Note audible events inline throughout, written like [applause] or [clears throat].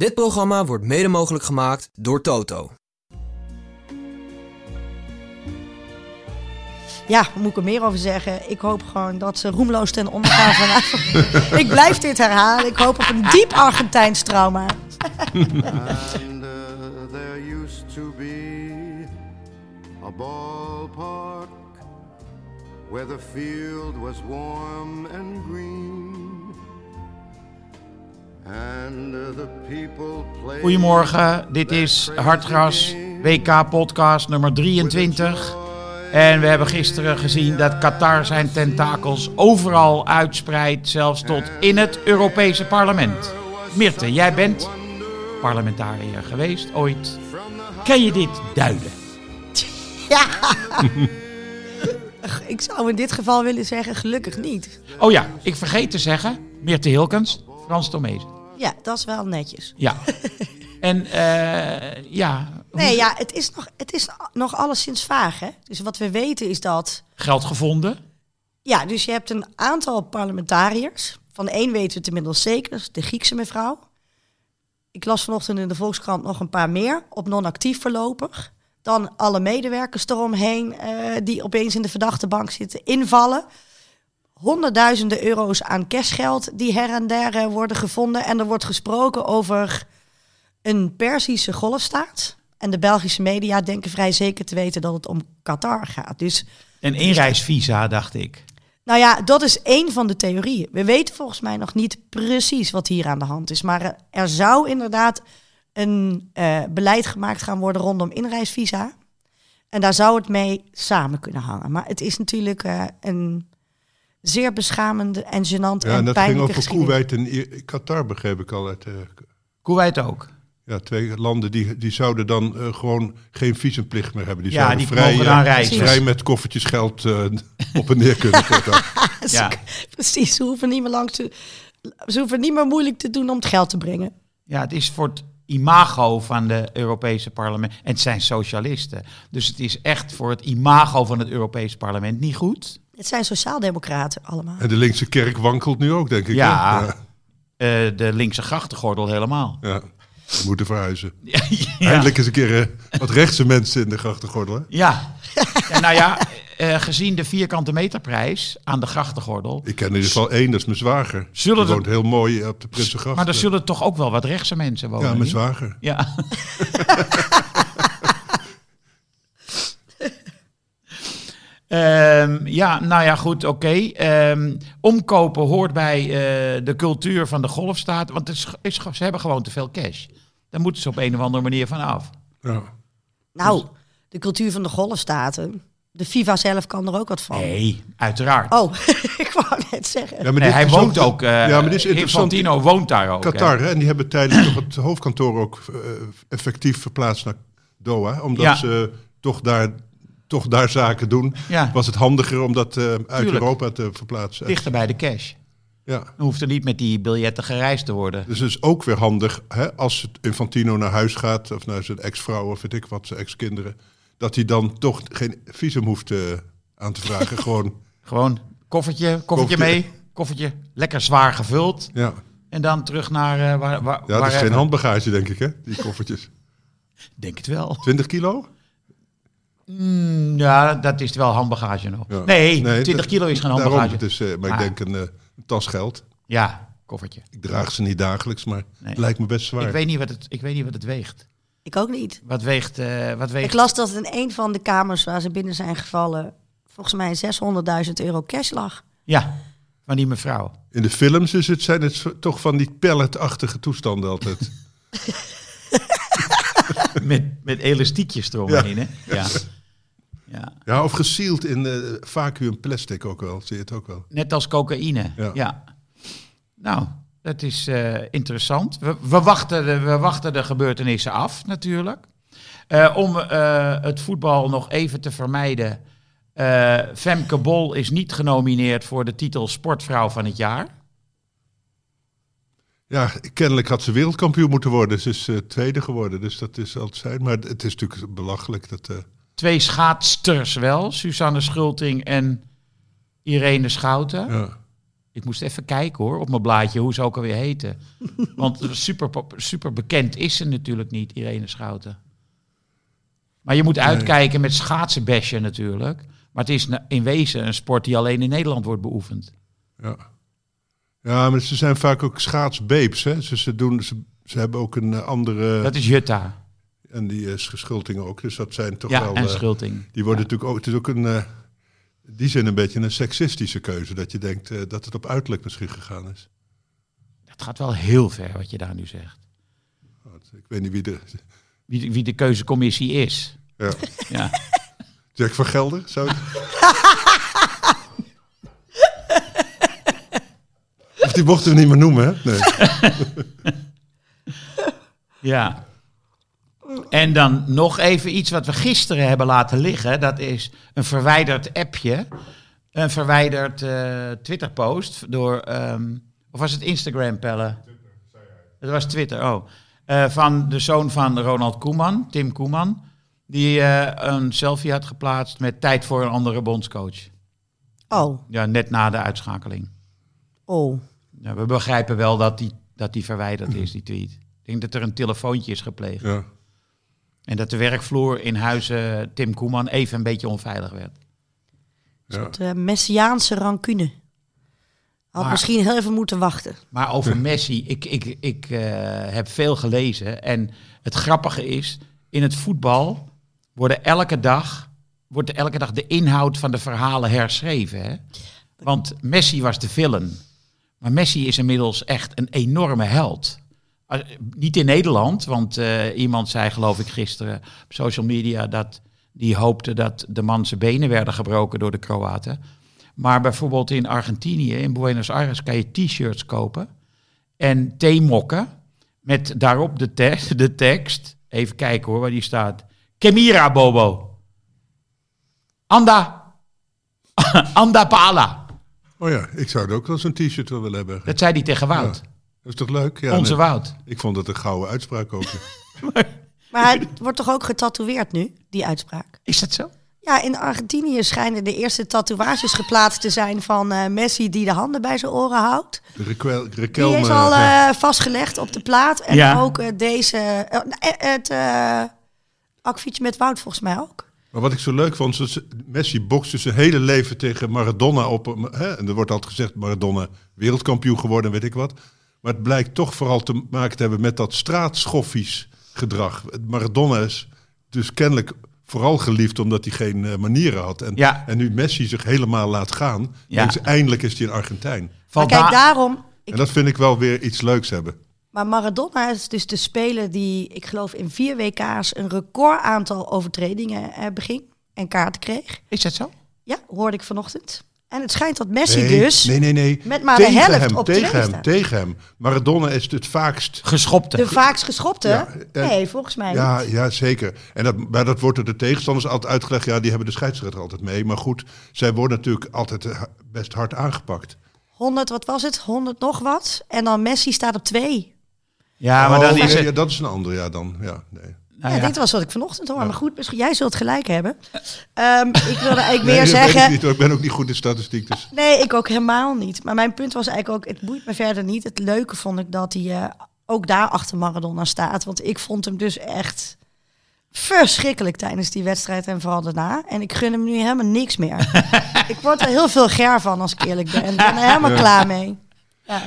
Dit programma wordt mede mogelijk gemaakt door Toto. Ja, moet ik er meer over zeggen? Ik hoop gewoon dat ze roemloos ten onder gaan vanavond. ik blijf dit herhalen. Ik hoop op een diep Argentijns trauma. And uh, there used to be a ballpark where the field was warm and green. Goedemorgen, dit is Hartgras WK-podcast nummer 23. En we hebben gisteren gezien dat Qatar zijn tentakels overal uitspreidt, zelfs tot in het Europese parlement. Mirte, jij bent parlementariër geweest ooit. Kan je dit duiden? Ja. [laughs] ik zou in dit geval willen zeggen, gelukkig niet. Oh ja, ik vergeet te zeggen, Mirte Hilkens, Frans Tomezen. Ja, dat is wel netjes. Ja. [laughs] En eh, ja, Nee, ja, het is nog, het is nog alleszins vaag, hè? Dus wat we weten is dat... geld gevonden. Ja, dus je hebt een aantal parlementariërs. Van één weten we het inmiddels zeker, dat is de Griekse mevrouw. Ik las vanochtend in de Volkskrant nog een paar meer, op non-actief voorlopig. Dan alle medewerkers eromheen eh, die opeens in de verdachte bank zitten invallen. Honderdduizenden euro's aan cashgeld die her en der eh, worden gevonden. En er wordt gesproken over een Perzische golfstaat. En de Belgische media denken vrij zeker te weten dat het om Qatar gaat. Dus Een inreisvisa, dacht ik. nou ja, dat is één van de theorieën. We weten volgens mij nog niet precies wat hier aan de hand is. Maar er, er zou inderdaad een eh, beleid gemaakt gaan worden rondom inreisvisa. En daar zou het mee samen kunnen hangen. Maar het is natuurlijk eh, een zeer beschamende en gênant Ja, en en dat ging over. Kuwait en Qatar, begreep ik al. Uit, eh, Kuwait ook. ja, twee landen die, die zouden dan eh, gewoon geen visumplicht meer hebben. Die Ja, zouden die vrij, mogen eh, dan reizen. vrij met koffertjes geld eh, op en neer kunnen. [laughs] Ja. Precies, ze hoeven, niet meer langs te, ze hoeven niet meer moeilijk te doen om het geld te brengen. Ja, het is voor het imago van de Europese parlement. En het zijn socialisten. Dus het is echt voor het imago van het Europese parlement niet goed. Het zijn sociaaldemocraten allemaal. En de linkse kerk wankelt nu ook, denk ik. Ja. Eh, de linkse grachtengordel helemaal. ja. We moeten verhuizen. [laughs] Ja, Eindelijk eens een keer eh, wat rechtse mensen in de grachtengordel. Hè? ja. ja nou ja, eh, gezien de vierkante meterprijs aan de grachtengordel. Ik ken in ieder geval één, dat is mijn zwager. Zullen Die er- woont heel mooi op de Prinsengracht. Maar er zullen toch ook wel wat rechtse mensen wonen? Ja, mijn niet? zwager. Ja. [laughs] [laughs] Ehm, ja, nou ja, goed, oké. Ehm, omkopen hoort bij eh, de cultuur van de golfstaat. Want het is, is, ze hebben gewoon te veel cash. Daar moeten ze op een of andere manier van af. Ja. Nou, de cultuur van de golfstaten. De FIFA zelf kan er ook wat van. Nee, uiteraard. Oh, [laughs] ik wou net zeggen. Ja, maar Nee, hij woont ook. eh ja, maar dit is interessant. Infantino woont daar ook. Qatar, hè? En die hebben tijdens toch het hoofdkantoor ook eh, effectief verplaatst naar Doha. Omdat Ja. ze toch daar, toch daar zaken doen. Ja, Was het handiger om dat eh, uit Tuurlijk. Europa te verplaatsen. dichter bij de cash. Ja. Dan hoeft er niet met die biljetten gereisd te worden. Dus het is ook weer handig hè, als het Infantino naar huis gaat, of naar zijn ex-vrouw of weet ik wat, zijn ex-kinderen, dat hij dan toch geen visum hoeft eh, aan te vragen. [laughs] Gewoon, Gewoon koffertje, koffertje Koffertje. mee, koffertje lekker zwaar gevuld. ja. En dan terug naar eh, waar, waar, ja, dat is geen handbagage, denk ik, hè? Die koffertjes. [laughs] Denk het wel. 20 kilo? Mm, ja, dat is wel handbagage nog. Ja. Nee, Nee, 20 dat- kilo is geen handbagage. eh, maar Ah. ik denk een, eh, een tas geld. Ja, koffertje. Ik draag ze niet dagelijks, maar Nee. het lijkt me best zwaar. Ik weet, niet wat het, ik weet niet wat het weegt. Ik ook niet. Wat weegt... eh, wat weegt Ik las dat in een van de kamers waar ze binnen zijn gevallen... volgens mij 600.000 euro cash lag. Ja, van die mevrouw. In de films is het, zijn het toch van die pelletachtige toestanden altijd. [laughs] met, met elastiekjes eromheen, hè? Ja. Ja. ja, of gesield in eh vacuüm plastic ook wel. Zie je het ook wel. Net als cocaïne. Ja. Ja. Nou, dat is eh, interessant. We, we, wachten de, we wachten de gebeurtenissen af, natuurlijk. Eh, om eh, het voetbal nog even te vermijden. Femke Bol is niet genomineerd voor de titel Sportvrouw van het jaar. Ja, kennelijk had ze wereldkampioen moeten worden. Ze is tweede geworden, dus dat is altijd zijn. Maar het is natuurlijk belachelijk dat... Twee schaatsters wel, Suzanne Schulting en Irene Schouten. ja. Ik moest even kijken hoor, op mijn blaadje, hoe ze ook alweer heten. [laughs] Want super, super bekend is ze natuurlijk niet, Irene Schouten. Maar je moet uitkijken met schaatsenbesje natuurlijk. Maar het is in wezen een sport die alleen in Nederland wordt beoefend. Ja. ja, maar ze zijn vaak ook schaatsbeeps. Hè? Ze, ze, doen, ze, ze hebben ook een eh, andere... Dat is Jutta. En die is Schulting ook. Dus dat zijn toch Ja, wel... en eh, Schulting. die worden Ja. natuurlijk ook... Het is ook een... eh, in die zin een beetje een seksistische keuze. Dat je denkt eh, dat het op uiterlijk misschien gegaan is. Dat gaat wel heel ver wat je daar nu zegt. Ik weet niet wie de... Wie de, wie de keuzecommissie is. Ja. [laughs] Ja. Jack van Gelder? Zou ik... [laughs] of die mochten we niet meer noemen, hè? Nee. [laughs] Ja. En dan nog even iets wat we gisteren hebben laten liggen. Dat is een verwijderd appje. Een verwijderd eh, Twitter-post door... ehm, of was het Instagram, Pelle? Het was Twitter, oh. Eh, van de zoon van Ronald Koeman, Tim Koeman. Die eh, een selfie had geplaatst met tijd voor een andere bondscoach. Oh, Ja, net na de uitschakeling. oh. Ja, we begrijpen wel dat die, dat die verwijderd is, die tweet. Ik denk dat er een telefoontje is gepleegd. Ja. En dat de werkvloer in huizen Tim Koeman even een beetje onveilig werd. Ja. De Messiaanse rancune. Had Maar- misschien heel even moeten wachten. Maar over Messi, ik, ik, ik eh, heb veel gelezen. En het grappige is, in het voetbal worden elke dag, wordt elke dag de inhoud van de verhalen herschreven. Hè? Want Messi was de villain. Maar Messi is inmiddels echt een enorme held. Niet in Nederland, want eh, iemand zei geloof ik gisteren op social media dat die hoopte dat de man zijn benen werden gebroken door de Kroaten. Maar bijvoorbeeld in Argentinië, in Buenos Aires, kan je t-shirts kopen en theemokken met daarop de, te- [laughs] de tekst. Even kijken hoor, waar die staat. Kemira Bobo. Anda. [laughs] Anda Pala. Oh ja, ik zou er ook wel zo'n t-shirt wel willen hebben. Dat zei hij tegen Wout. Dat is toch leuk? Ja, Onze nee. Wout. Ik vond het een gouden uitspraak ook. [laughs] Maar het wordt toch ook getatoeëerd nu, die uitspraak? Is dat zo? Ja, in Argentinië schijnen de eerste tatoeages geplaatst te zijn van eh, Messi die de handen bij zijn oren houdt. De Requel, Die is al eh, vastgelegd op de plaat. En Ja. ook eh, deze, het eh akfietje met Wout volgens mij ook. Maar wat ik zo leuk vond, is Messi bokste zijn hele leven tegen Maradona op. Hè? En er wordt altijd gezegd, Maradona wereldkampioen geworden, weet ik wat. Maar het blijkt toch vooral te maken te hebben met dat straatschoffies gedrag. Maradona is dus kennelijk vooral geliefd omdat hij geen eh, manieren had. En, Ja. en nu Messi zich helemaal laat gaan, Ja. ze, eindelijk is hij een Argentijn. Maar kijk, daarom... Ik, En dat vind ik wel weer iets leuks hebben. maar Maradona is dus de speler die, ik geloof in vier WK's, een record aantal overtredingen eh, beging en kaarten kreeg. Is dat zo? Ja, hoorde ik vanochtend. En het schijnt dat Messi Nee, dus nee, nee, nee. met maar de tegen helft hem, op tegen hem, staat. tegen hem. Maradona is het vaakst Geschopte. de vaakst geschopte. Ja, en- nee, volgens mij Ja, niet. ja, zeker. En dat, maar dat wordt door de tegenstanders altijd uitgelegd. Ja, die hebben de scheidsrechter altijd mee. Maar goed, zij worden natuurlijk altijd eh, best hard aangepakt. 100, wat was het? 100 nog wat. En dan Messi staat op twee. Ja, maar Oh, dan is nee, het... ja, dat is een ander, ja, dan. Ja, nee. Nou ja, ja. dit was wat ik vanochtend hoor. Maar goed, misschien, jij zult gelijk hebben. Ehm, ik wilde eigenlijk [laughs] Nee, meer zeggen... ik, niet, hoor. ik ben ook niet goed in statistiek. Dus. Nee, ik ook helemaal niet. Maar mijn punt was eigenlijk ook, het boeit me verder niet. Het leuke vond ik dat hij eh, ook daar achter Maradona staat. Want ik vond hem dus echt verschrikkelijk tijdens die wedstrijd en vooral daarna. En ik gun hem nu helemaal niks meer. [laughs] ik word er heel veel ger van, als ik eerlijk ben. Ik ben er helemaal klaar mee.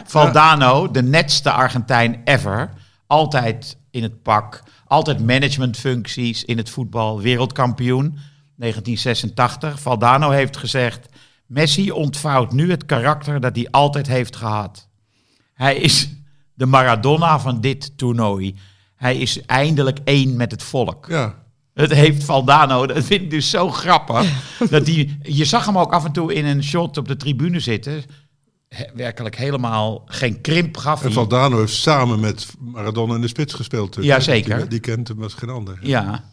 Valdano, de netste Argentijn ever. Altijd in het pak. Altijd managementfuncties in het voetbal. Wereldkampioen 1986. Valdano heeft gezegd... Messi ontvouwt nu het karakter dat hij altijd heeft gehad. Hij is de Maradona van dit toernooi. Hij is eindelijk één met het volk. Ja, Het heeft Valdano, dat vind ik dus zo grappig. dat die, je zag hem ook af en toe in een shot op de tribune zitten. He- werkelijk helemaal geen krimp gaf en. Valdano heeft samen met Maradona in de spits gespeeld. Ja, zeker. Die, die kent hem als geen ander. Ja.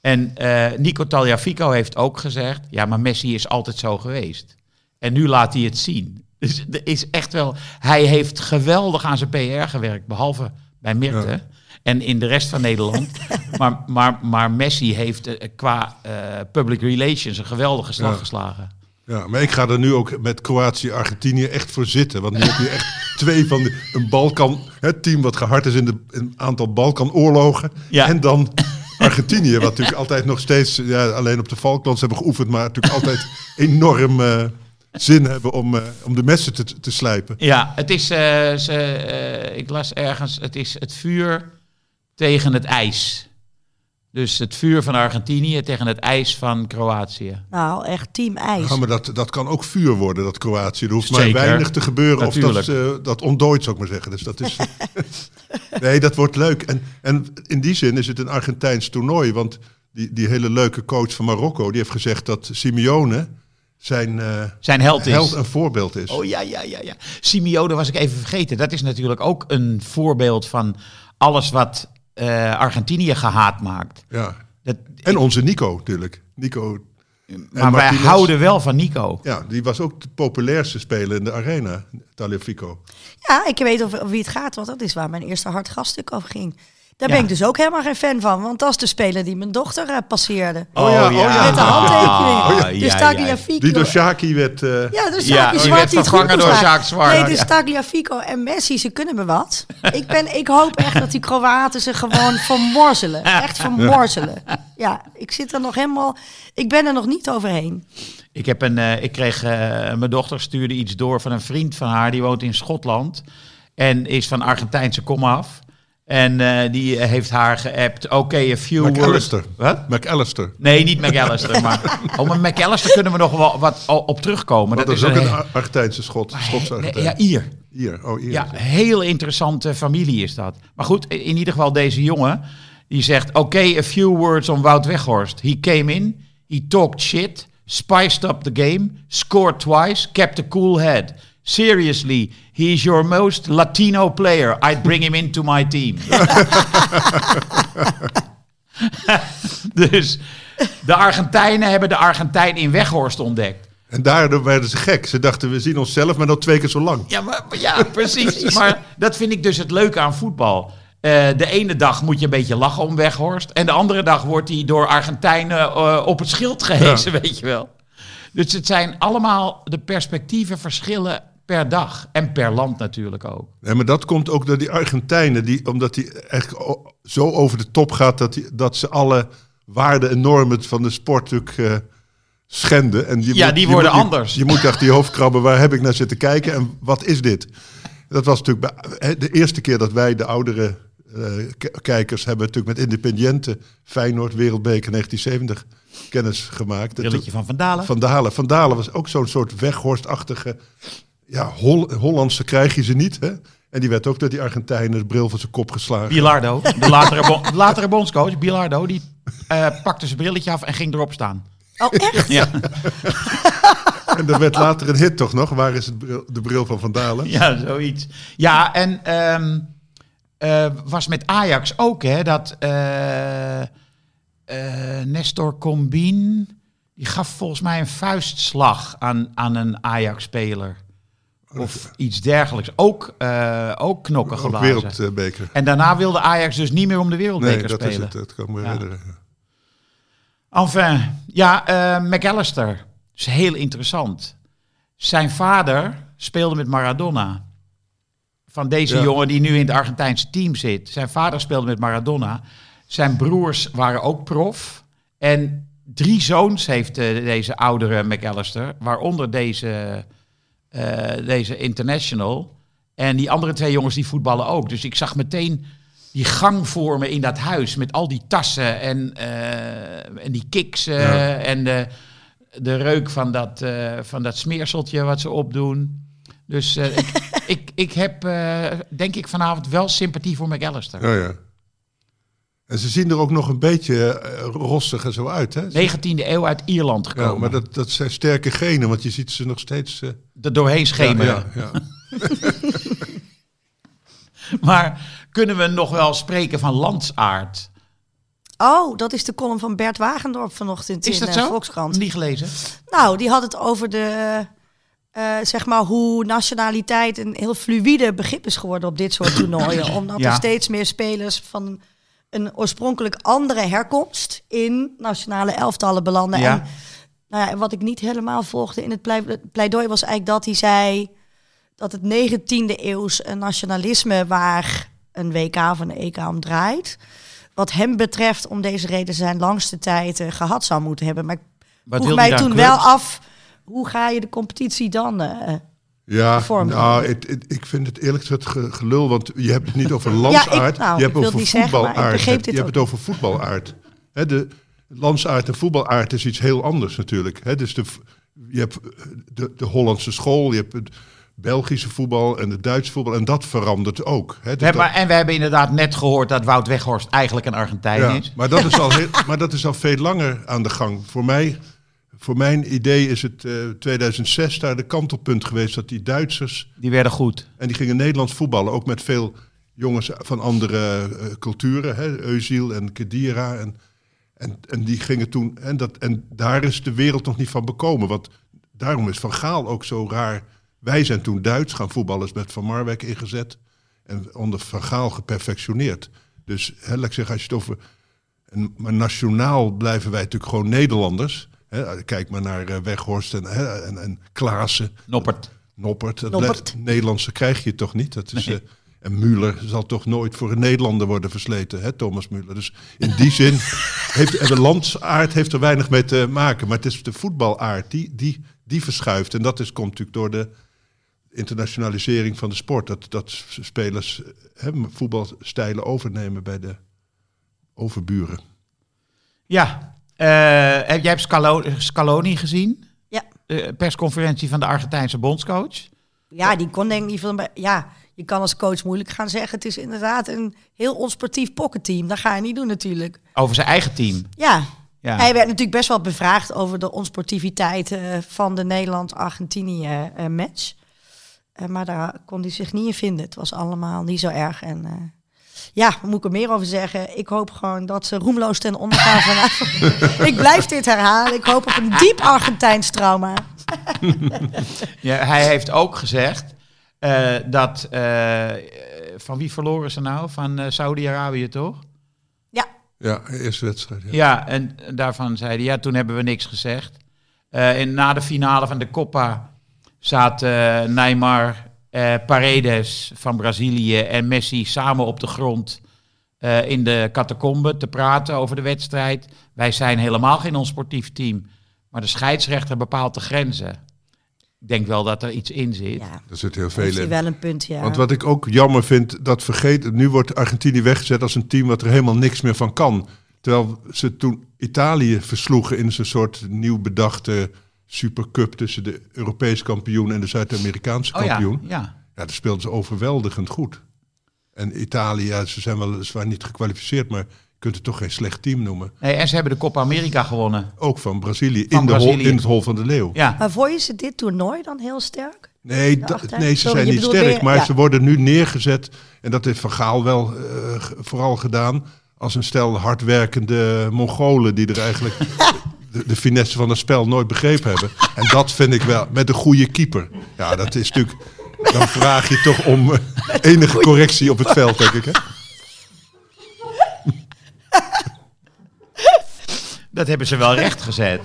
En eh, Nico Tagliafico heeft ook gezegd... ja, maar Messi is altijd zo geweest. En nu laat hij het zien. Dus er is echt wel... Hij heeft geweldig aan zijn PR gewerkt, behalve bij Mirte... Ja. En in de rest van Nederland. [laughs] maar, maar, maar Messi heeft eh, qua eh, public relations een geweldige slag Ja. geslagen. Ja, maar ik ga er nu ook met Kroatië-Argentinië echt voor zitten. Want nu heb je echt [laughs] twee van de, een Balkan, het team wat gehard is in de, een aantal Balkanoorlogen. Ja. En dan [laughs] Argentinië, wat natuurlijk altijd nog steeds, ja, alleen op de Falklands hebben geoefend, maar natuurlijk altijd enorm eh, zin hebben om, eh, om de messen te, te slijpen. Ja, het is, eh, ze, ik las ergens, het is het vuur tegen het ijs. Dus het vuur van Argentinië tegen het ijs van Kroatië. Nou, echt team ijs. Ja, maar dat, dat kan ook vuur worden, dat Kroatië. Er hoeft maar weinig te gebeuren of dat, eh, dat ontdooit, zou ik maar zeggen. Dus dat is... [laughs] nee, dat wordt leuk. En, en in die zin is het een Argentijns toernooi. Want die, die hele leuke coach van Marokko, die heeft gezegd dat Simeone zijn eh, Zijn held is. held en voorbeeld is. Oh ja, ja, ja, ja. Simeone was ik even vergeten. Dat is natuurlijk ook een voorbeeld van alles wat eh, Argentinië gehaat maakt. Ja. Dat, En onze Nico natuurlijk. Nico. maar wij houden wel van Nico. Ja, die was ook de populairste speler in de arena, Taliafico. Ja, ik weet over, over wie het gaat, want dat is waar mijn eerste hard gaststuk over ging. Daar Ja. ben ik dus ook helemaal geen fan van, want dat is de speler die mijn dochter eh, passeerde. Oh ja, oh ja. Met de handtekening. Oh ja, dus. Tagliafico. Die door Shaki werd... eh, Ja, Ja, Saki die Zwart werd die vervangen door Sjaak. Zwart, Nee, dus. Tagliafico en Messi, ze kunnen me wat. ik, ben, ik hoop echt dat die Kroaten ze gewoon [laughs] vermorzelen. Echt vermorzelen. Ja, ik zit er nog helemaal... Ik ben er nog niet overheen. Ik, heb een, eh, ik kreeg, mijn dochter stuurde iets door van een vriend van haar, die woont in Schotland. En is van Argentijnse komaf. En eh, die heeft haar geappt, oké, a few words. McAllister. Wat? McAllister. Nee, niet McAllister, [laughs] maar... Oh, maar McAllister kunnen we nog wel wat op terugkomen. Dat, is ook een Argentijnse schot. Schotse Argentijn. Ja, hier. Hier, oh hier. Ja, heel interessante familie is dat. Maar goed, in ieder geval deze jongen, die zegt... Oké, a few words on Wout Weghorst. He came in, he talked shit, spiced up the game, scored twice, kept a cool head. Seriously, he is your most Latino player. I'd bring him into my team. [laughs] dus de Argentijnen hebben de Argentijn in Weghorst ontdekt. En daardoor werden ze gek. Ze dachten, we zien onszelf, maar dan twee keer zo lang. Ja, maar, ja precies. [laughs] maar dat vind ik dus het leuke aan voetbal. Eh, de ene dag moet je een beetje lachen om Weghorst. En de andere dag wordt hij door Argentijnen eh, op het schild gehezen, weet je wel. Dus het zijn allemaal de perspectieven verschillen per dag. En per land natuurlijk ook. Nee, maar dat komt ook door die Argentijnen, die, omdat die echt zo over de top gaat dat, die, dat ze alle waarden en normen van de sport natuurlijk eh, schenden. En je Ja, moet- die worden je- anders. Je, moet achter je hoofd krabben, waar heb ik naar zitten kijken en wat is dit? Dat was natuurlijk bij, hè, de eerste keer dat wij, de oudere eh, kijkers, hebben natuurlijk met Independiente Feyenoord Wereldbeker 1970 kennis gemaakt. Brilletje van Van Dalen. Van Dalen. Van Dalen was ook zo'n soort weghorstachtige. Ja, Hol Hollandse krijg je ze niet. Hè? En die werd ook door die Argentijnen de bril van zijn kop geslagen. Bilardo, [laughs] de latere, bon- de latere bondscoach, Bilardo, die eh, pakte zijn brilletje af en ging erop staan. Oh, echt? Ja, [laughs] En er werd later een hit toch nog. Waar is het bril- de bril van Van Dalen? ja zoiets. Ja, en ehm, eh, was met Ajax ook, hè, dat eh, eh, Nestor Combin, die gaf volgens mij een vuistslag aan, aan een Ajax-speler. Of iets dergelijks. Ook, eh, ook knokken Ook geblazen. wereldbeker. En daarna wilde Ajax dus niet meer om de Nee, wereldbeker dat is het. Dat kan me Ja. herinneren. Enfin, ja, eh, McAllister. is heel interessant. Zijn vader speelde met Maradona. Van deze Ja. jongen die nu in het Argentijnse team zit. Zijn vader speelde met Maradona. Zijn broers waren ook prof. En drie zoons heeft eh, deze oudere McAllister. Waaronder deze, deze international. En die andere twee jongens die voetballen ook. Dus ik zag meteen die gang vormen in dat huis. Met al die tassen en, eh, en die kiks. eh, Ja. En de, de reuk van dat, eh, van dat smeerseltje wat ze opdoen. Dus eh, ik, [laughs] ik, ik heb, eh, denk ik, vanavond wel sympathie voor McAllister. Ja, ja. En ze zien er ook nog een beetje eh, rossig en zo uit. Hè? 19e eeuw uit Ierland gekomen. Ja, maar dat, dat zijn sterke genen, want je ziet ze nog steeds... eh, Er doorheen schemeren. ja, ja. [laughs] Maar kunnen we nog wel spreken van landsaard? Oh, dat is de column van Bert Wagendorp vanochtend Is in dat eh, zo? Volkskrant. Niet gelezen? Nou, die had het over de, eh, zeg maar, hoe nationaliteit een heel fluïde begrip is geworden op dit soort toernooien. [clears throat] Omdat Ja. er steeds meer spelers van een oorspronkelijk andere herkomst in nationale elftallen belanden. Ja. En nou ja, wat ik niet helemaal volgde in het plei- pleidooi was eigenlijk dat hij zei dat het 19e eeuws een nationalisme waar een WK of een EK om draait. Wat hem betreft, om deze reden zijn langste tijd eh, gehad zou moeten hebben. Maar ik Wat vroeg mij toen wel af, hoe ga je de competitie dan? eh, Ja, vorm. nou, ik vind het eerlijk gezegd ge- gelul, want je hebt het niet over [laughs] landsaard, nou, je ik hebt over voetbalaard. je hebt ook het over voetbalaard. Hè, de landsaard en voetbalaard is iets heel anders natuurlijk. Hè, dus de, je hebt eh, de, de Hollandse school, je hebt het Belgische voetbal en het Duitse voetbal en dat verandert ook. Hè, dus We hebben, dat- en we hebben inderdaad net gehoord dat Wout Weghorst eigenlijk een Argentijn ja, is. maar, dat is al [laughs] heel, maar dat is al veel langer aan de gang. Voor mij, voor mijn idee is het eh 2006 daar de kantelpunt geweest dat die Duitsers Die werden goed. En die gingen Nederlands voetballen, ook met veel jongens van andere eh, culturen, hè, Eusiel en Kedira. En, en, en die gingen toen, en, dat, en daar is de wereld nog niet van bekomen. Want daarom is Van Gaal ook zo raar. Wij zijn toen Duits gaan voetballen, is met Van Marwijk ingezet. En onder Van Gaal geperfectioneerd. Dus hè, laat ik zeggen, als je het over... En, maar nationaal blijven wij natuurlijk gewoon Nederlanders. Hè, kijk maar naar eh, Weghorst en, hè, en, en Klaassen. Noppert. Noppert. Nederlandse krijg je toch niet? Dat is, eh, en Müller zal toch nooit voor een Nederlander worden versleten, hè, Thomas Müller. Dus in die zin heeft en de landsaard heeft er weinig mee te maken. Maar het is de voetbalaard die, die, die verschuift. En dat is, komt natuurlijk door de internationalisering van de sport. Dat, dat spelers eh, hè, voetbalstijlen overnemen bij de overburen. Ja. Eh, heb jij hebt Scalo- Scaloni gezien? ja. De persconferentie van de Argentijnse bondscoach. ja, die kon denk ik niet veel... Ja, je kan als coach moeilijk gaan zeggen... het is inderdaad een heel onsportief pocketteam. Dat ga je niet doen natuurlijk. Over zijn eigen team. Ja, Ja. Hij werd natuurlijk best wel bevraagd over de onsportiviteit eh, van de Nederland-Argentinië eh, match. Maar daar kon hij zich niet in vinden. Het was allemaal niet zo erg. En ja, moet ik er meer over zeggen? Ik hoop gewoon dat ze roemloos ten onder gaan vanavond. [laughs] ik blijf dit herhalen. Ik hoop op een diep Argentijns trauma. Ja, hij heeft ook gezegd eh, dat... eh, van wie verloren ze nou? Van eh, Saudi-Arabië, toch? Ja, Ja, eerste wedstrijd. Ja. Ja, en daarvan zei hij, ja, toen hebben we niks gezegd. Eh, en na de finale van de Copa zaten eh, Neymar, eh, Paredes van Brazilië en Messi samen op de grond eh, in de catacombe te praten over de wedstrijd. Wij zijn helemaal geen onsportief team, maar de scheidsrechter bepaalt de grenzen. Ik denk wel dat er iets in zit. ja. Er zit heel veel in. wel een punt, ja. Want wat ik ook jammer vind, dat vergeet, nu wordt Argentinië weggezet als een team wat er helemaal niks meer van kan. Terwijl ze toen Italië versloegen in zo'n soort nieuw bedachte supercup tussen de Europese kampioen en de Zuid-Amerikaanse Oh ja, kampioen. ja. Ja, daar speelden ze overweldigend goed. En Italië, ja, ze zijn weliswaar niet gekwalificeerd, maar je kunt het toch geen slecht team noemen. Nee, en ze hebben de Copa America gewonnen. Ook van Brazilië, Van in, de hol, Brazilië. in het hol van de leeuw. Ja, Maar vond je ze dit toernooi dan heel sterk? Nee, nee ze Sorry, zijn niet sterk, weer- maar ja. ze worden nu neergezet. En dat heeft Van Gaal wel eh, vooral gedaan als een stel hardwerkende Mongolen die er eigenlijk [laughs] de, de finesse van het spel nooit begrepen hebben. En dat vind ik wel, met een goede keeper. Ja, dat is natuurlijk, dan vraag je toch om eh, enige correctie op het veld, denk ik. Hè? dat hebben ze wel recht gezet.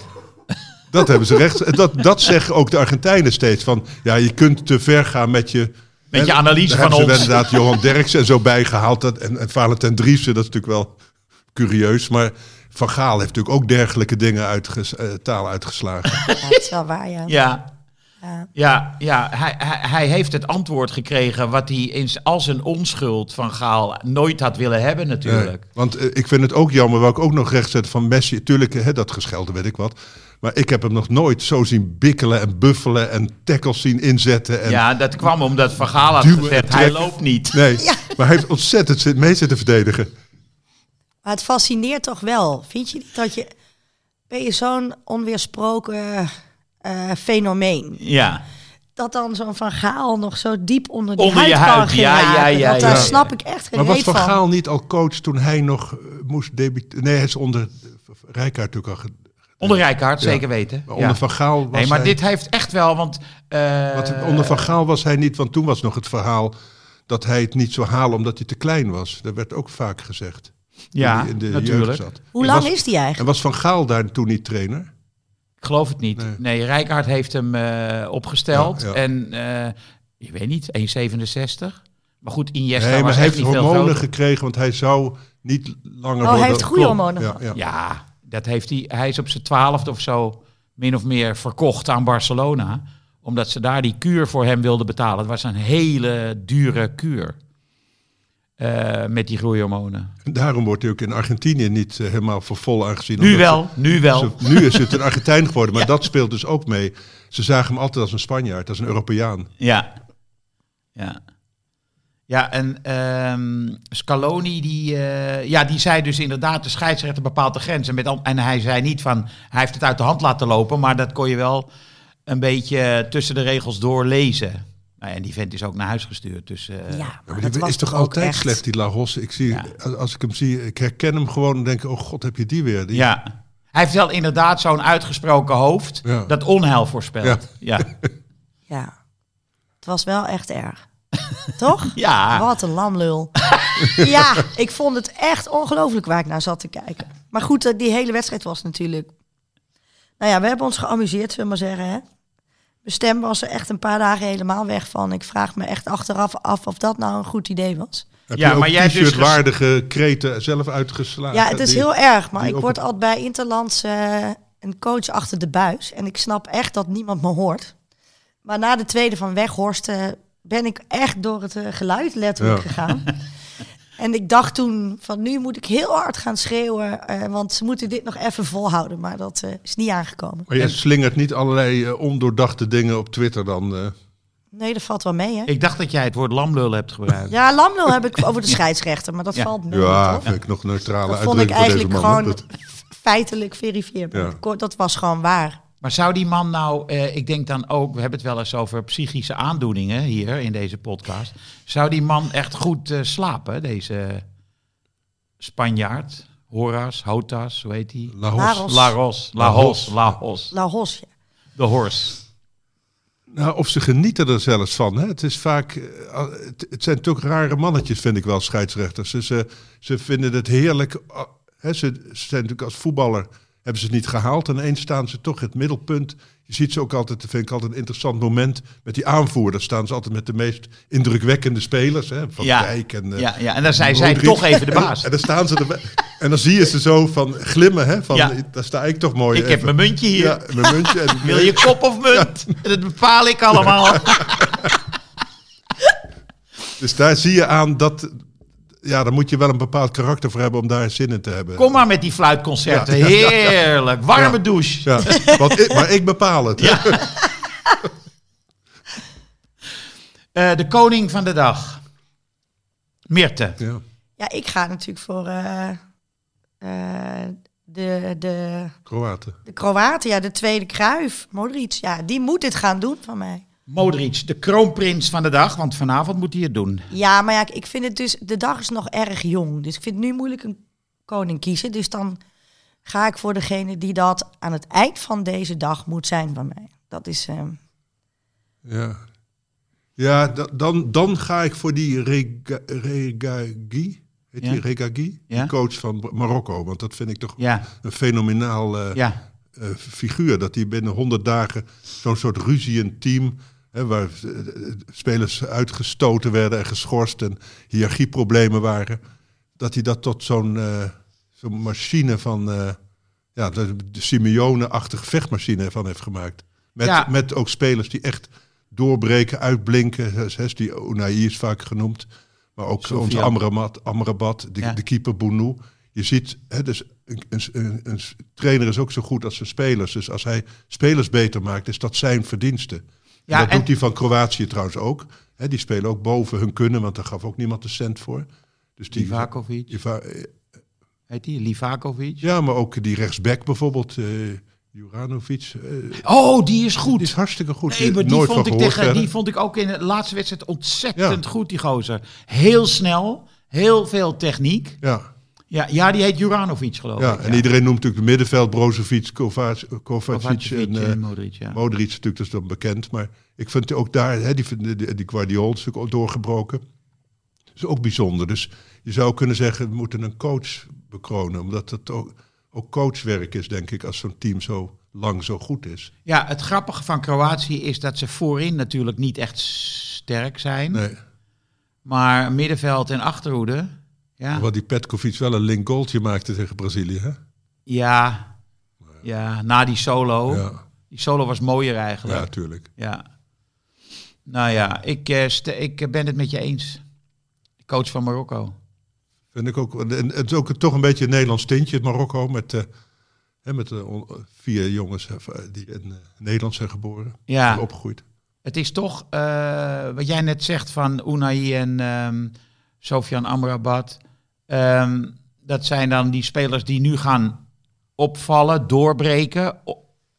Dat hebben ze recht. Dat, dat zeggen ook de Argentijnen steeds. Van, ja, je kunt te ver gaan met je... Met je analyse daar van hebben ze ons. inderdaad Johan Derksen en zo bijgehaald. Dat, en, en Valentin Driessen, dat is natuurlijk wel curieus. Maar Van Gaal heeft natuurlijk ook dergelijke dingen uitges, eh, taal uitgeslagen. [laughs] Ja, dat is wel waar, ja. Ja, Ja. ja, ja. Hij, hij, hij heeft het antwoord gekregen wat hij in, z- als een onschuld van Gaal nooit had willen hebben natuurlijk. Nee, want eh, ik vind het ook jammer, wat ik ook nog recht zet van Messi. Tuurlijk, hè, dat geschelde weet ik wat. Maar ik heb hem nog nooit zo zien bikkelen en buffelen en tackles zien inzetten. En ja, dat kwam omdat Van Gaal had gezegd, hij loopt niet. Nee, maar hij heeft ontzettend mee zitten verdedigen. Maar het fascineert toch wel. Vind je niet dat je... Ben je zo'n onweersproken eh, fenomeen? Ja, Dat dan zo'n Van Gaal nog zo diep onder die Onder huid je kan huid, ja, geraken. ja, ja, Want daar ja. snap ik echt geen Maar was Van van. Gaal niet al coach toen hij nog eh, moest debuteren? Nee, hij is onder Rijkaard natuurlijk al. onder Rijkaard, Ja. zeker weten. Maar Ja. onder Van Gaal was Nee, maar hij... dit heeft echt wel, want... eh, Wat, onder Van Gaal was hij niet, want toen was nog het verhaal dat hij het niet zou halen omdat hij te klein was. Dat werd ook vaak gezegd. Ja, in de natuurlijk. jeugd zat. Hoe lang was- is die eigenlijk? En was Van Gaal daar toen niet trainer? Ik geloof het niet. Nee. Nee, Rijkaard heeft hem eh, opgesteld. Ja, ja. En eh je weet niet, 1,67. Maar goed, Iniesta Nee, maar was hij heeft hormonen gekregen, want hij zou niet langer Oh, hij heeft goede Klopt. hormonen ja. Ja, dat heeft hij. Hij is op zijn twaalfde of zo min of meer verkocht aan Barcelona. Omdat ze daar die kuur voor hem wilden betalen. Het was een hele dure kuur. Eh, met die groeihormonen. En Daarom wordt hij ook in Argentinië niet eh, helemaal voor vol aangezien. Nu wel, nu wel. ze- nu is het een Argentijn geworden, maar Ja. dat speelt dus ook mee. Ze zagen hem altijd als een Spanjaard, als een Europeaan. Ja. Ja. Ja, en ehm, Scaloni, die, eh, ja, die zei dus inderdaad, de scheidsrechter bepaalt de grenzen. Met, al- en hij zei niet van, hij heeft het uit de hand laten lopen, maar dat kon je wel een beetje tussen de regels door lezen. Nou ja, en die vent is ook naar huis gestuurd. Dus, eh, Ja, Ja, maar die was is toch altijd echt- slecht, die La Rosse. Ik zie, Ja. als- ik hem zie, ik herken hem gewoon en denk, oh god, heb je die weer? Die, Ja. Hij heeft wel inderdaad zo'n uitgesproken hoofd Ja. dat onheil voorspelt. Ja. Ja. [laughs] Ja, het was wel echt erg. Toch? [laughs] Ja. Wat een lamlul. [laughs] ja, ik vond het echt ongelooflijk waar ik naar zat te kijken. Maar goed, eh, die hele wedstrijd was natuurlijk... Nou ja, we hebben ons geamuseerd, zullen we maar zeggen. Hè? Mijn stem was er echt een paar dagen helemaal weg van. Ik vraag me echt achteraf af of dat nou een goed idee was. Heb Ja, je ook maar jij hebt dus t-shirt-waardige kreten zelf uitgeslagen? Ja, het is die- heel erg. Maar ik word altijd bij Interlands eh, een coach achter de buis. En ik snap echt dat niemand me hoort. Maar na de tweede van Weghorst eh, ben ik echt door het eh, geluid letterlijk Ja. gegaan. [laughs] en ik dacht toen van nu moet ik heel hard gaan schreeuwen. eh, want ze moeten dit nog even volhouden. Maar dat eh, is niet aangekomen. Maar je slingert niet allerlei eh, ondoordachte dingen op Twitter dan. eh. Nee, dat valt wel mee hè. Ik dacht dat jij het woord lamlul hebt gebruikt. Ja, Lamlo heb ik over de [laughs] scheidsrechter. Maar dat Ja. valt mee ja, toch? vind ik nog neutrale Dat vond ik eigenlijk gewoon Dat- feitelijk verifieerbaar. Ja. Dat was gewoon waar. Maar zou die man nou, eh, ik denk dan ook, we hebben het wel eens over psychische aandoeningen hier in deze podcast. Zou die man echt goed eh, slapen, deze Spanjaard? Horas, Hotas, hoe heet die? La Hos. Laros. Laros, La Lahos, Hos. Lahos. La Hos, ja. De horse. Nou, of ze genieten er zelfs van. Hè? Het, is vaak, eh, het, zijn toch rare mannetjes, vind ik wel, scheidsrechters. Ze, ze, ze vinden het heerlijk. Hè? Ze, ze zijn natuurlijk als voetballer, hebben ze het niet gehaald. En ineens staan ze toch het middelpunt. Je ziet ze ook altijd, dat vind ik altijd een interessant moment, met die aanvoerder. staan ze altijd met de meest indrukwekkende spelers. Hè? Van Ja. Dijk en... eh, Ja, ja, en dan zijn zij toch even de baas. [laughs] En dan staan ze er. En dan zie je ze zo van glimmen, hè? Van, Ja. daar sta ik toch mooi. Ik heb mijn muntje hier. Ja, mijn muntje. En, [laughs] Wil je kop of munt? [laughs] Dat bepaal ik allemaal. Dus daar zie je aan dat. Ja, daar moet je wel een bepaald karakter voor hebben om daar zin in te hebben. Kom maar met die fluitconcerten. Ja, ja, ja, ja. Heerlijk. Warme Ja. douche. Ja, want ik, maar ik bepaal het. [laughs] Eh, de koning van de dag. Mirte. Ja. Ja, ik ga natuurlijk voor eh, eh, de, de, Kroaten. de Kroaten. Ja, de tweede Kruif, Modric. Ja, die moet dit gaan doen van mij. Modric, de kroonprins van de dag. Want vanavond moet hij het doen. Ja, maar ja, ik vind het dus... De dag is nog erg jong. Dus ik vind het nu moeilijk een koning kiezen. Dus dan ga ik voor degene die dat aan het eind van deze dag moet zijn van mij. Dat is... eh, Ja, ja da- dan, dan ga ik voor die Rega- Regagi. Heet Ja. die Regagi? Ja. Die coach van Marokko. Want dat vind ik toch Ja, een fenomenaal eh, ja. eh, figuur. Dat hij binnen 100 dagen zo'n soort ruziend team. Hè, waar eh, spelers uitgestoten werden en geschorst en hiërarchieproblemen waren. Dat hij dat tot zo'n eh, zo'n machine van. eh, ja, de, de Simeone-achtige vechtmachine van heeft gemaakt. Met, Ja. met ook spelers die echt doorbreken, uitblinken. Hè, Die Unai is vaak genoemd. Maar ook onze Amrabat, Amrabat de, Ja. de keeper Bounou. Je ziet, hè, dus een, een, een, een trainer is ook zo goed als zijn spelers. Dus als hij spelers beter maakt, is dat zijn verdienste. Ja, dat en- doet hij van Kroatië trouwens ook. Die spelen ook boven hun kunnen, want daar gaf ook niemand een cent voor. Dus die, Livakovic. Iva- eh, Heet die? Livakovic? ja, maar ook die rechtsback bijvoorbeeld, eh Juranovic. eh, Oh, die is goed. die is hartstikke goed. Nee, maar die Nooit vond, ik tegen, verder. die vond ik ook in de laatste wedstrijd ontzettend Ja. goed, die gozer. Heel snel, heel veel techniek. Ja, Ja, ja die heet Juranovic, geloof ja, ik. en iedereen noemt natuurlijk de middenveld Brozovic, Kovac, Kovacic Kovacic en, en, eh, Modric, ja. Modric natuurlijk, dat is dan bekend. Maar ik vind ook daar, hè, die, die, die, Guardiola is natuurlijk ook doorgebroken. Dat is ook bijzonder. Dus je zou kunnen zeggen, we moeten een coach bekronen. Omdat het ook, ook coachwerk is, denk ik, als zo'n team zo lang zo goed is. Ja, het grappige van Kroatië is dat ze voorin natuurlijk niet echt sterk zijn. Nee. Maar middenveld en achterhoede. Ja, Wat die Petkovic wel een link goaltje maakte tegen Brazilië. Hè? ja, ja na die solo. Ja, Die solo was mooier ja, eigenlijk. Ja. tuurlijk. Nou ja, ik, eh, ik ben het met je eens. Coach van Marokko. Vind ik ook. En het is ook toch een beetje een Nederlands tintje, het Marokko. Met, hè, met eh, vier jongens die in Nederland zijn geboren. Ja. en Opgegroeid. Het is toch, wat jij net zegt van Unai en ehm Sofian Amrabat. Ehm, dat zijn dan die spelers die nu gaan opvallen, doorbreken.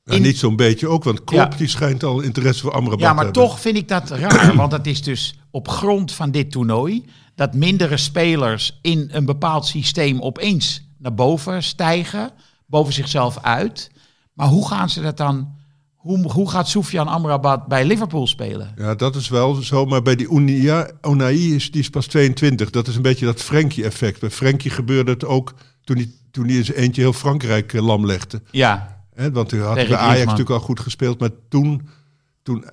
Ja, In- niet zo'n beetje ook, want Klopp Ja. die schijnt al interesse voor Amrabat Ja, te maar hebben. toch vind ik dat raar. want dat is dus op grond van dit toernooi. Dat mindere spelers in een bepaald systeem opeens naar boven stijgen. Boven zichzelf uit. Maar hoe gaan ze dat dan... Hoe, hoe gaat Soufiane Amrabat bij Liverpool spelen? Ja, dat is wel zo. Maar bij die Unia, Unai is, die is pas 22. Dat is een beetje dat Frenkie-effect. Bij Frenkie gebeurde het ook toen hij, toen hij zijn eentje heel Frankrijk eh, lam legde. Ja, want hij had bij Ajax natuurlijk al goed gespeeld. Maar toen, toen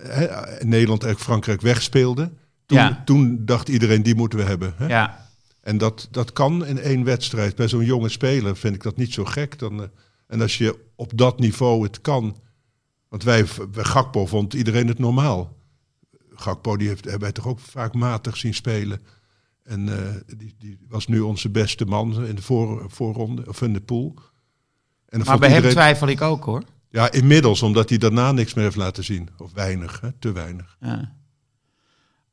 Nederland eigenlijk Frankrijk wegspeelde... Toen, Ja. toen dacht iedereen, die moeten we hebben. Ja. En dat, dat kan in één wedstrijd. Bij zo'n jonge speler vind ik dat niet zo gek. Dan, eh, en als je op dat niveau het kan... Want wij, bij Gakpo vond iedereen het normaal. Gakpo die heeft, hebben wij toch ook vaak matig zien spelen. En eh, die, die was nu onze beste man in de voor, voorronde, of in de pool. En dan Maar bij hem twijfel ik ook hoor. Ja, inmiddels, omdat hij daarna niks meer heeft laten zien. Of weinig, hè? te weinig. Ja.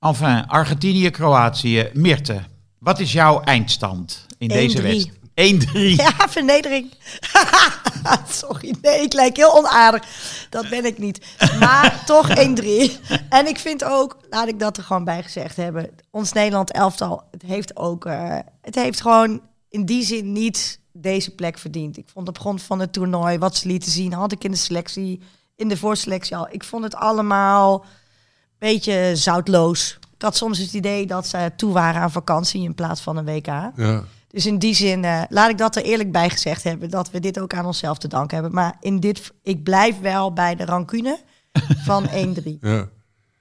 Enfin, Argentinië, Kroatië. Mirte, wat is jouw eindstand in deze 1-3. wedstrijd? 1-3. Ja, vernedering. [laughs] Sorry, nee, ik lijk heel onaardig. Dat ben ik niet. Maar [laughs] toch 1-3. En ik vind ook, laat ik dat er gewoon bij gezegd hebben, ons Nederland elftal, het heeft ook, eh, het heeft gewoon in die zin niet deze plek verdiend. Ik vond op grond van het toernooi, wat ze lieten zien, had ik in de selectie, in de voorselectie al, ik vond het allemaal een beetje zoutloos. Ik had soms het idee dat ze toe waren aan vakantie in plaats van een WK. Ja. Dus in die zin, eh, laat ik dat er eerlijk bij gezegd hebben, dat we dit ook aan onszelf te danken hebben. Maar in dit, ik blijf wel bij de rancune van [laughs] 1-3. Ja.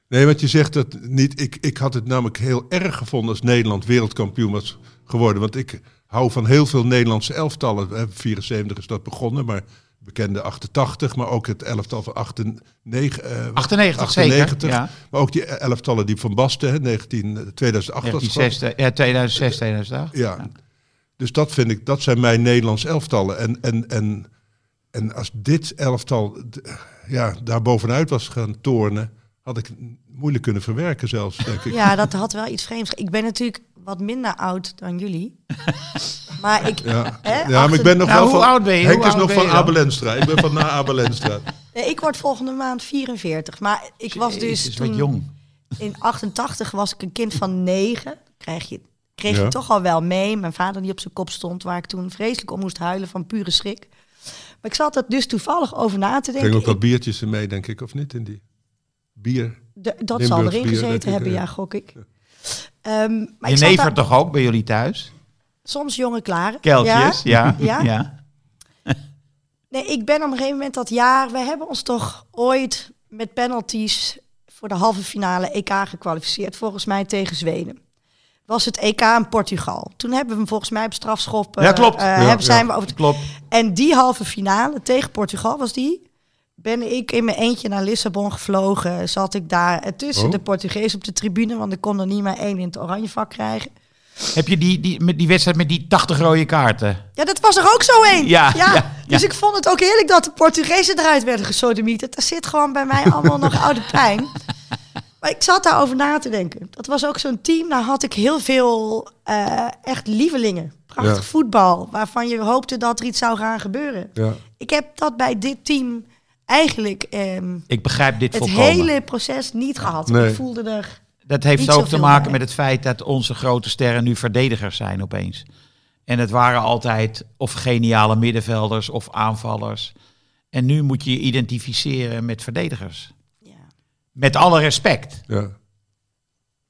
Nee, want je zegt dat niet. Ik, ik had het namelijk heel erg gevonden als Nederland wereldkampioen was geworden. Want ik hou van heel veel Nederlandse elftallen. Hè, 74 is dat begonnen, maar bekende 88, maar ook het elftal van 98, eh, 98 zeker, ja. Maar ook die elftallen die van Basten, hè, 19, 2008 was het, geloof ik. 1960, ja, 2006, 2008. Ja. Dus dat vind ik, dat zijn mijn Nederlands elftallen. En, en, en, en als dit elftal ja, daar bovenuit was gaan tornen, had ik moeilijk kunnen verwerken zelfs, denk ik. Ja, dat [laughs] had wel iets vreemds. Ik ben natuurlijk wat minder oud dan jullie. [laughs] Maar ik, Ja, Hè, ja maar ik ben nog Nou, wel hoe van... oud ben je? Henk Hoe is nog van je dan? Abel Enstra. Ik ben van [laughs] na Abel Enstra. nee, ik word volgende maand 44. Maar ik was dus Jezus, wat toen, jong. in 88 was ik een kind van 9. Krijg je, kreeg Ja. je toch al wel mee. Mijn vader die op zijn kop stond, waar ik toen vreselijk om moest huilen van pure schrik. Maar ik zat er dus toevallig over na te denken. gingen ook wat biertjes in mee, denk ik, of niet? In die bier. De- dat Limburgs zal erin bier, gezeten ik, hebben, ja. ja, gok ik. Ehm, maar ik daar- toch ook bij jullie thuis? soms jonge klaren. Keltjes, ja. Ja? [laughs] ja. [laughs] Nee, ik ben op een gegeven moment dat jaar... We hebben ons toch ooit met penalties voor de halve finale EK gekwalificeerd. Volgens mij tegen Zweden. Was het EK in Portugal. Toen hebben we hem volgens mij op strafschop... Ja, klopt. eh, Ja, hebben, zijn ja. we over Klopt. En die halve finale tegen Portugal was die. Ben ik in mijn eentje naar Lissabon gevlogen. Zat ik daar eh, tussen Oh. de Portugezen op de tribune. Want ik kon er niet maar één in het oranje vak krijgen. Heb je die, die, met die wedstrijd met die 80 rode kaarten? Ja, dat was er ook zo één. Ja, ja, Dus ja. ik vond het ook heerlijk dat de Portugezen eruit werden gesodemieterd. Daar zit gewoon bij mij allemaal nog oude pijn. Maar ik zat daarover na te denken. Dat was ook zo'n team. Daar had ik heel veel eh, echt lievelingen. Prachtig Ja. voetbal. Waarvan je hoopte dat er iets zou gaan gebeuren. Ja. Ik heb dat bij dit team eigenlijk ehm, Ik begrijp dit het volkomen. hele proces niet gehad. Nee. Ik voelde er... Dat heeft ook te maken bij. met het feit dat onze grote sterren nu verdedigers zijn opeens. En het waren altijd of geniale middenvelders of aanvallers. En nu moet je je identificeren met verdedigers. Ja. Met alle respect Ja.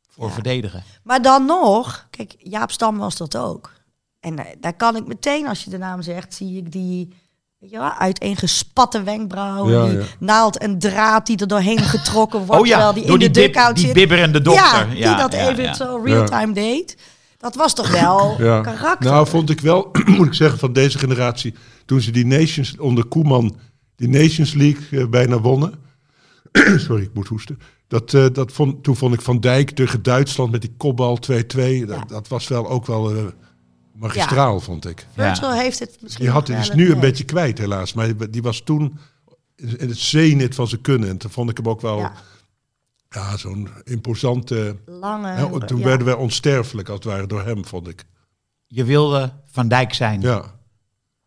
voor Ja. verdedigen. Maar dan nog, kijk, Jaap Stam was dat ook. En eh, daar kan ik meteen, als je de naam zegt, zie ik die wel? Uiteengespatte wenkbrauwen, Ja, die ja. naald en draad die er doorheen [laughs] getrokken wordt, Oh ja, terwijl die door in die, de bib- dugout die zit. bibberende dokter. Ja, die dat ja, even ja. zo real-time deed. Dat was toch wel [clears throat] Ja. karakter. Nou, vond ik wel, [clears throat] moet ik zeggen, van deze generatie. Toen ze die Nations onder Koeman, die Nations League eh, bijna wonnen. [clears throat] Sorry, ik moet hoesten. Dat, eh, dat vond, toen vond ik Van Dijk tegen Duitsland met die kopbal 2-2. Dat, dat was wel ook wel eh, magistraal, vond ik. Virgil heeft het misschien Die, had, is wel nu een beetje kwijt, helaas. Maar die- was toen in het zenit van zijn kunnen. En toen vond ik hem ook wel Ja. ja. zo'n imposante... Lange. hè, toen ja. werden wij onsterfelijk, als het ware, door hem, vond ik. Je wilde Van Dijk zijn. Ja.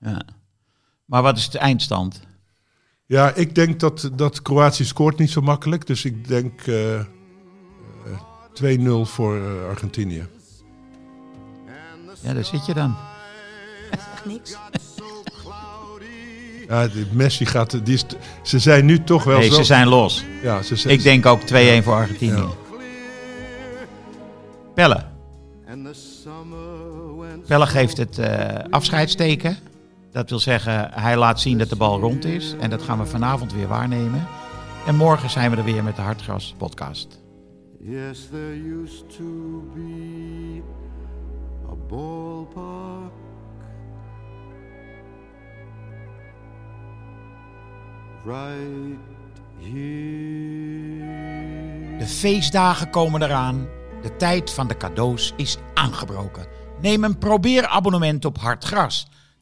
Ja. Maar wat is de eindstand? Ja, ik denk dat, dat Kroatië scoort niet zo makkelijk. Dus ik denk eh, eh, 2-0 voor eh, Argentinië. Ja, daar zit je dan. Echt niks. Ja, die Messi gaat... Die is, t- ze zijn nu toch wel Nee, zo... ze zijn los. Ja, ze zijn, Ik denk ook 2-1 voor Argentinië. Ja. Pelle. Pelle geeft het eh afscheidsteken. Dat wil zeggen, hij laat zien dat de bal rond is. En dat gaan we vanavond weer waarnemen. En morgen zijn we er weer met de Hartgras podcast. Yes, there used to be a ballpark right here. De feestdagen komen eraan. De tijd van de cadeaus is aangebroken. Neem een probeerabonnement op Hartgras.